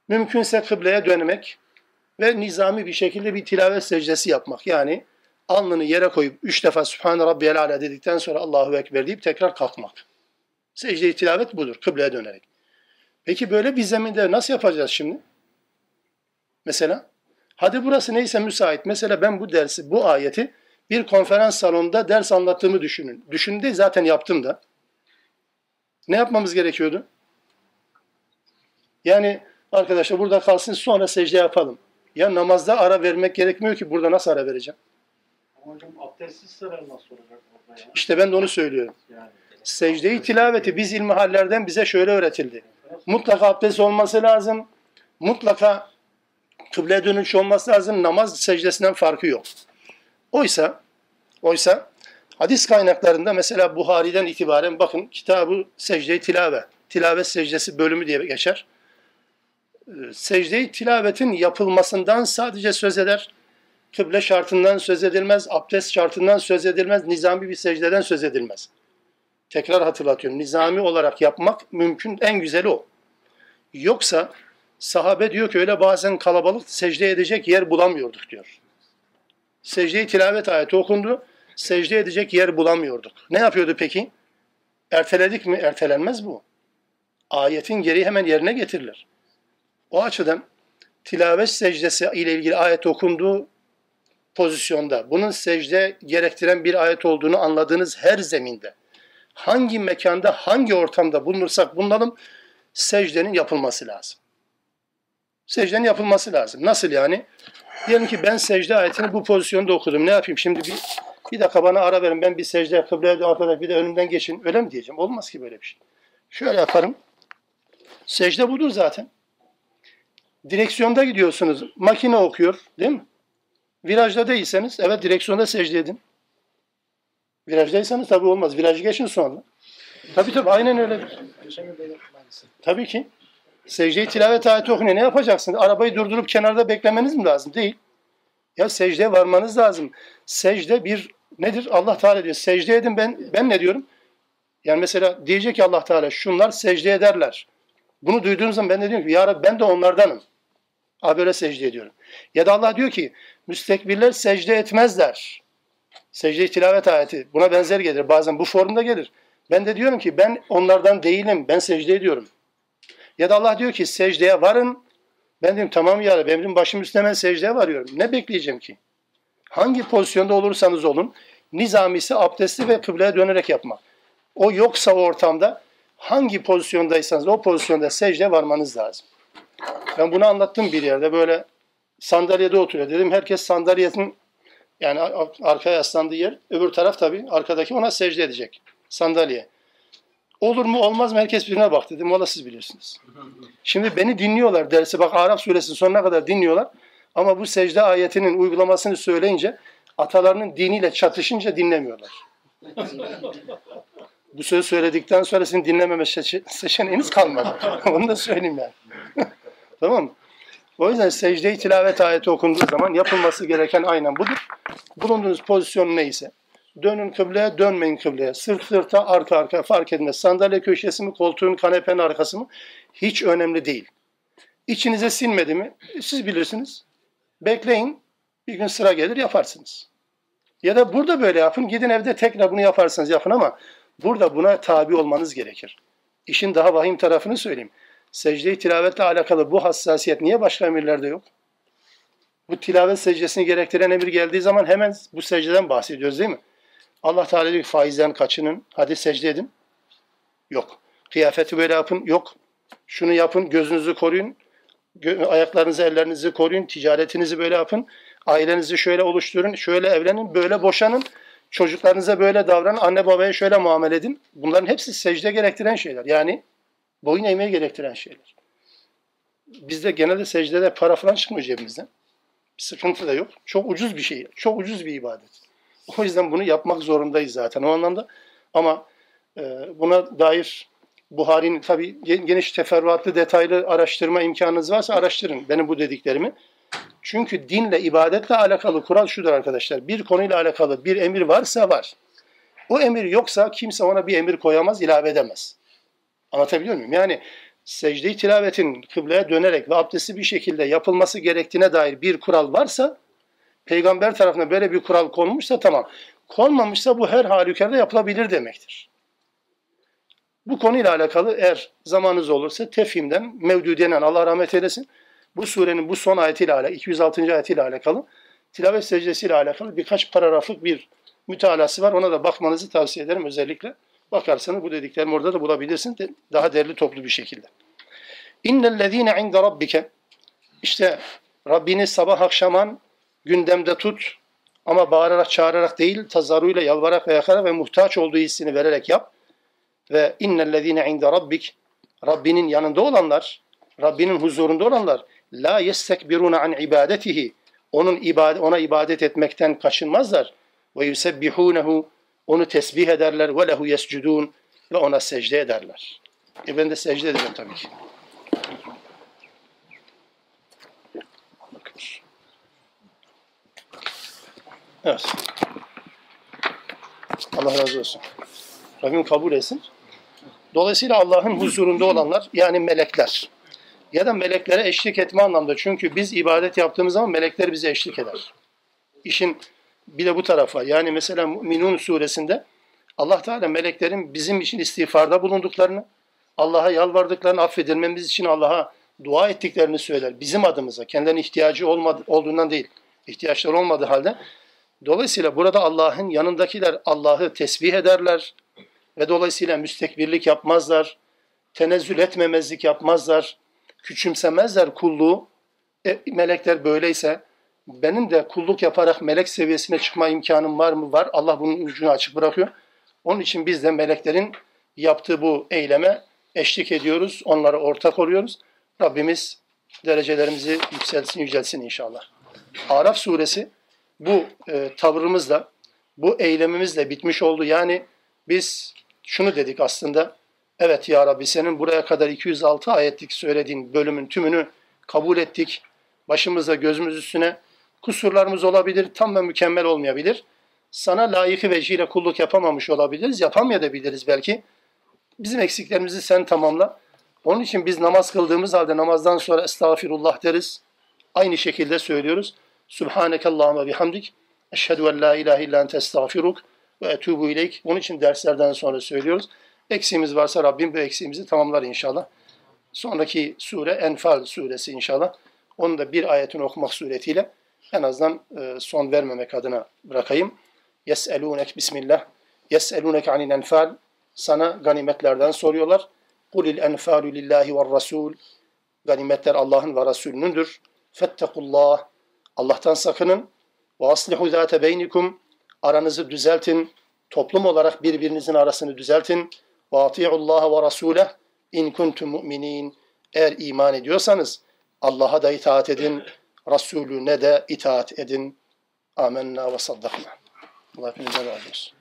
mümkünse kıbleye dönmek ve nizami bir şekilde bir tilavet secdesi yapmak. Yani alnını yere koyup üç defa Sübhane Rabbiyel Ala dedikten sonra Allahu Ekber deyip tekrar kalkmak. Secde-i tilavet budur, kıbleye dönerek. Peki böyle bir zeminde nasıl yapacağız şimdi? Mesela, hadi burası neyse müsait. Mesela ben bu dersi, bu ayeti bir konferans salonunda ders anlattığımı düşünün. De zaten yaptım da. Ne yapmamız gerekiyordu? Yani arkadaşlar burada kalsın sonra secde yapalım. Ya namazda ara vermek gerekmiyor ki burada nasıl ara vereceğim? Hocam abdestsiz sefer nasıl olacak burada ya? İşte ben de onu söylüyorum. Yani. Secde-i tilaveti biz ilmihallerden bize şöyle öğretildi. Mutlaka abdest olması lazım. Mutlaka kıble dönüş olması lazım. Namaz secdesinden farkı yok. Oysa oysa hadis kaynaklarında mesela Buhari'den itibaren bakın kitabı secde-i tilave, tilavet secdesi bölümü diye geçer. Secde-i tilavetin yapılmasından sadece söz eder. Kıble şartından söz edilmez, abdest şartından söz edilmez, nizami bir secdeden söz edilmez. Tekrar hatırlatıyorum. Nizami olarak yapmak mümkün, en güzeli o. Yoksa sahabe diyor ki öyle bazen kalabalık secde edecek yer bulamıyorduk diyor. Secde-i tilavet ayeti okundu. Secde edecek yer bulamıyorduk. Ne yapıyordu peki? Erteledik mi? Ertelenmez bu. Ayetin gereği hemen yerine getirilir. O açıdan tilavet secdesi ile ilgili ayet okunduğu pozisyonda, bunun secde gerektiren bir ayet olduğunu anladığınız her zeminde, hangi mekanda, hangi ortamda bulunursak bulunalım, secdenin yapılması lazım. Secdenin yapılması lazım. Nasıl yani? Diyelim ki ben secde ayetini bu pozisyonda okudum. Ne yapayım? Şimdi bir, bir dakika bana ara verin. Ben bir secde kıbleye arkadaş bir de önümden geçin. Öyle mi diyeceğim? Olmaz ki böyle bir şey. Şöyle yaparım. Secde budur zaten. Direksiyonda gidiyorsunuz. Makine okuyor. Değil mi? Virajda değilseniz evet direksiyonda secde edin. Virajdaysanız tabii olmaz. Virajı geçin sonra. Tabii tabii aynen öyledir. Tabii ki. Secde-i tilavet ayeti okunuyor. Ne yapacaksınız? Arabayı durdurup kenarda beklemeniz mi lazım? Değil. Ya secdeye varmanız lazım. Secde bir nedir? Allah Teala diyor. Secde edin ben ben ne diyorum? Yani mesela diyecek ki Allah Teala şunlar secde ederler. Bunu duyduğum zaman ben de diyorum ki ya Rabbi ben de onlardanım. Böyle secde ediyorum. Ya da Allah diyor ki müstekbirler secde etmezler. Secde tilavet ayeti buna benzer gelir. Bazen bu formda gelir. Ben de diyorum ki ben onlardan değilim. Ben secde ediyorum. Ya da Allah diyor ki secdeye varın. Ben diyorum tamam ya Rabbi emrin başım üstüne secdeye varıyorum. Ne bekleyeceğim ki? Hangi pozisyonda olursanız olun nizamisi abdestli ve kıbleye dönerek yapmak. O yoksa ortamda hangi pozisyondaysanız o pozisyonda secde varmanız lazım. Ben bunu anlattım bir yerde böyle sandalyede oturuyor. Dedim herkes sandalyenin yani arkaya yaslandığı yer öbür taraf tabii arkadaki ona secde edecek sandalye. Olur mu olmaz mı herkes birine bak dedim. Valla siz biliyorsunuz. Şimdi beni dinliyorlar dersi. Bak Arap suresinin sonuna kadar dinliyorlar. Ama bu secde ayetinin uygulamasını söyleyince atalarının diniyle çatışınca dinlemiyorlar. bu sözü söyledikten sonra sizin dinlememe seçeneğiniz kalmadı. Onu da söyleyeyim yani. Tamam mı? O yüzden secde-i tilavet ayeti okunduğu zaman yapılması gereken aynen budur. Bulunduğunuz pozisyon neyse. Dönün kıbleye, dönmeyin kıbleye. Sırt sırta, arka arka fark etmez. Sandalye köşesi mi, koltuğun, kanepenin arkası mı? Hiç önemli değil. İçinize sinmedi mi? Siz bilirsiniz. Bekleyin. Bir gün sıra gelir yaparsınız. Ya da burada böyle yapın. Gidin evde tekrar bunu yaparsanız yapın ama burada buna tabi olmanız gerekir. İşin daha vahim tarafını söyleyeyim. Secde-i tilavetle alakalı bu hassasiyet niye başka emirlerde yok? Bu tilavet secdesini gerektiren emir geldiği zaman hemen bu secdeden bahsediyoruz değil mi? Allah Teala diyor ki faizden kaçının. Hadi secde edin. Yok. Kıyafeti böyle yapın. Yok. Şunu yapın. Gözünüzü koruyun. Ayaklarınızı, ellerinizi koruyun. Ticaretinizi böyle yapın. Ailenizi şöyle oluşturun. Şöyle evlenin. Böyle boşanın. Çocuklarınıza böyle davranın. Anne babaya şöyle muamele edin. Bunların hepsi secde gerektiren şeyler. Yani boyun eğmeyi gerektiren şeyler. Bizde genelde secdede para falan çıkmıyor cebimizden. Bir sıkıntı da yok. Çok ucuz bir şey. Çok ucuz bir ibadet. O yüzden bunu yapmak zorundayız zaten o anlamda. Ama e, buna dair Buhari'nin tabi geniş teferruatlı detaylı araştırma imkanınız varsa araştırın benim bu dediklerimi. Çünkü dinle, ibadetle alakalı kural şudur arkadaşlar. Bir konuyla alakalı bir emir varsa var. O emir yoksa kimse ona bir emir koyamaz, ilave edemez. Anlatabiliyor muyum? Yani secde-i tilavetin kıbleye dönerek ve abdesti bir şekilde yapılması gerektiğine dair bir kural varsa peygamber tarafından böyle bir kural konmuşsa tamam. Konmamışsa bu her halükarda yapılabilir demektir. Bu konuyla alakalı eğer zamanınız olursa tefhimden Mevdu denen Allah rahmet eylesin. Bu surenin bu son ayetiyle alakalı, 206. ayetiyle alakalı tilavet secdesiyle alakalı birkaç paragraflık bir mütalası var. Ona da bakmanızı tavsiye ederim özellikle. Bakarsanız bu dediklerimi orada da bulabilirsin. De, daha derli toplu bir şekilde. İnnellezîne inde rabbike İşte Rabbini sabah akşaman gündemde tut ama bağırarak çağırarak değil tazaruyla yalvararak ve yakarak ve muhtaç olduğu hissini vererek yap. Ve innellezîne inde rabbik Rabbinin yanında olanlar, Rabbinin huzurunda olanlar la yestekbiruna an ibadetihi onun ibadet, ona ibadet etmekten kaçınmazlar. Ve yusebbihunehu onu tesbih ederler ve lehu yescudun ve ona secde ederler. E ben de secde edeceğim tabii ki. Evet. Allah razı olsun. Rabbim kabul etsin. Dolayısıyla Allah'ın huzurunda olanlar yani melekler ya da meleklere eşlik etme anlamda. Çünkü biz ibadet yaptığımız zaman melekler bize eşlik eder. İşin bir de bu tarafa. Yani mesela Müminun suresinde Allah Teala meleklerin bizim için istiğfarda bulunduklarını, Allah'a yalvardıklarını, affedilmemiz için Allah'a dua ettiklerini söyler. Bizim adımıza, kendilerine ihtiyacı olmadı, olduğundan değil, ihtiyaçları olmadığı halde. Dolayısıyla burada Allah'ın yanındakiler Allah'ı tesbih ederler ve dolayısıyla müstekbirlik yapmazlar, tenezzül etmemezlik yapmazlar, küçümsemezler kulluğu. E, melekler böyleyse benim de kulluk yaparak melek seviyesine çıkma imkanım var mı? Var. Allah bunun ucunu açık bırakıyor. Onun için biz de meleklerin yaptığı bu eyleme eşlik ediyoruz. Onlara ortak oluyoruz. Rabbimiz derecelerimizi yükselsin, yücelsin inşallah. Araf suresi bu e, tavrımızla, bu eylemimizle bitmiş oldu. Yani biz şunu dedik aslında. Evet ya Rabbi senin buraya kadar 206 ayetlik söylediğin bölümün tümünü kabul ettik. Başımıza gözümüz üstüne kusurlarımız olabilir, tam ve mükemmel olmayabilir. Sana layıkı vecihle kulluk yapamamış olabiliriz, yapamayabiliriz belki. Bizim eksiklerimizi sen tamamla. Onun için biz namaz kıldığımız halde namazdan sonra estağfirullah deriz. Aynı şekilde söylüyoruz. Subhaneke Allahümme bihamdik. Eşhedü en la ilahe illa ente estağfiruk ve etubu ileyk. Onun için derslerden sonra söylüyoruz. Eksiğimiz varsa Rabbim bu eksiğimizi tamamlar inşallah. Sonraki sure Enfal suresi inşallah. Onu da bir ayetini okumak suretiyle en azından e, son vermemek adına bırakayım. Yes'elûnek bismillah. Yes'elûnek anil enfal. Sana ganimetlerden soruyorlar. Kulil enfalü lillahi ve rasul. Ganimetler Allah'ın ve Resulünündür. Fettekullah. Allah'tan sakının. Ve aslihu zâte beynikum. Aranızı düzeltin. Toplum olarak birbirinizin arasını düzeltin. Ve ati'ullaha ve rasuleh in kuntum mu'minin. Eğer iman ediyorsanız Allah'a da itaat edin, Resulüne de itaat edin. Amenna ve saddakna. Allah hepinizden razı olsun.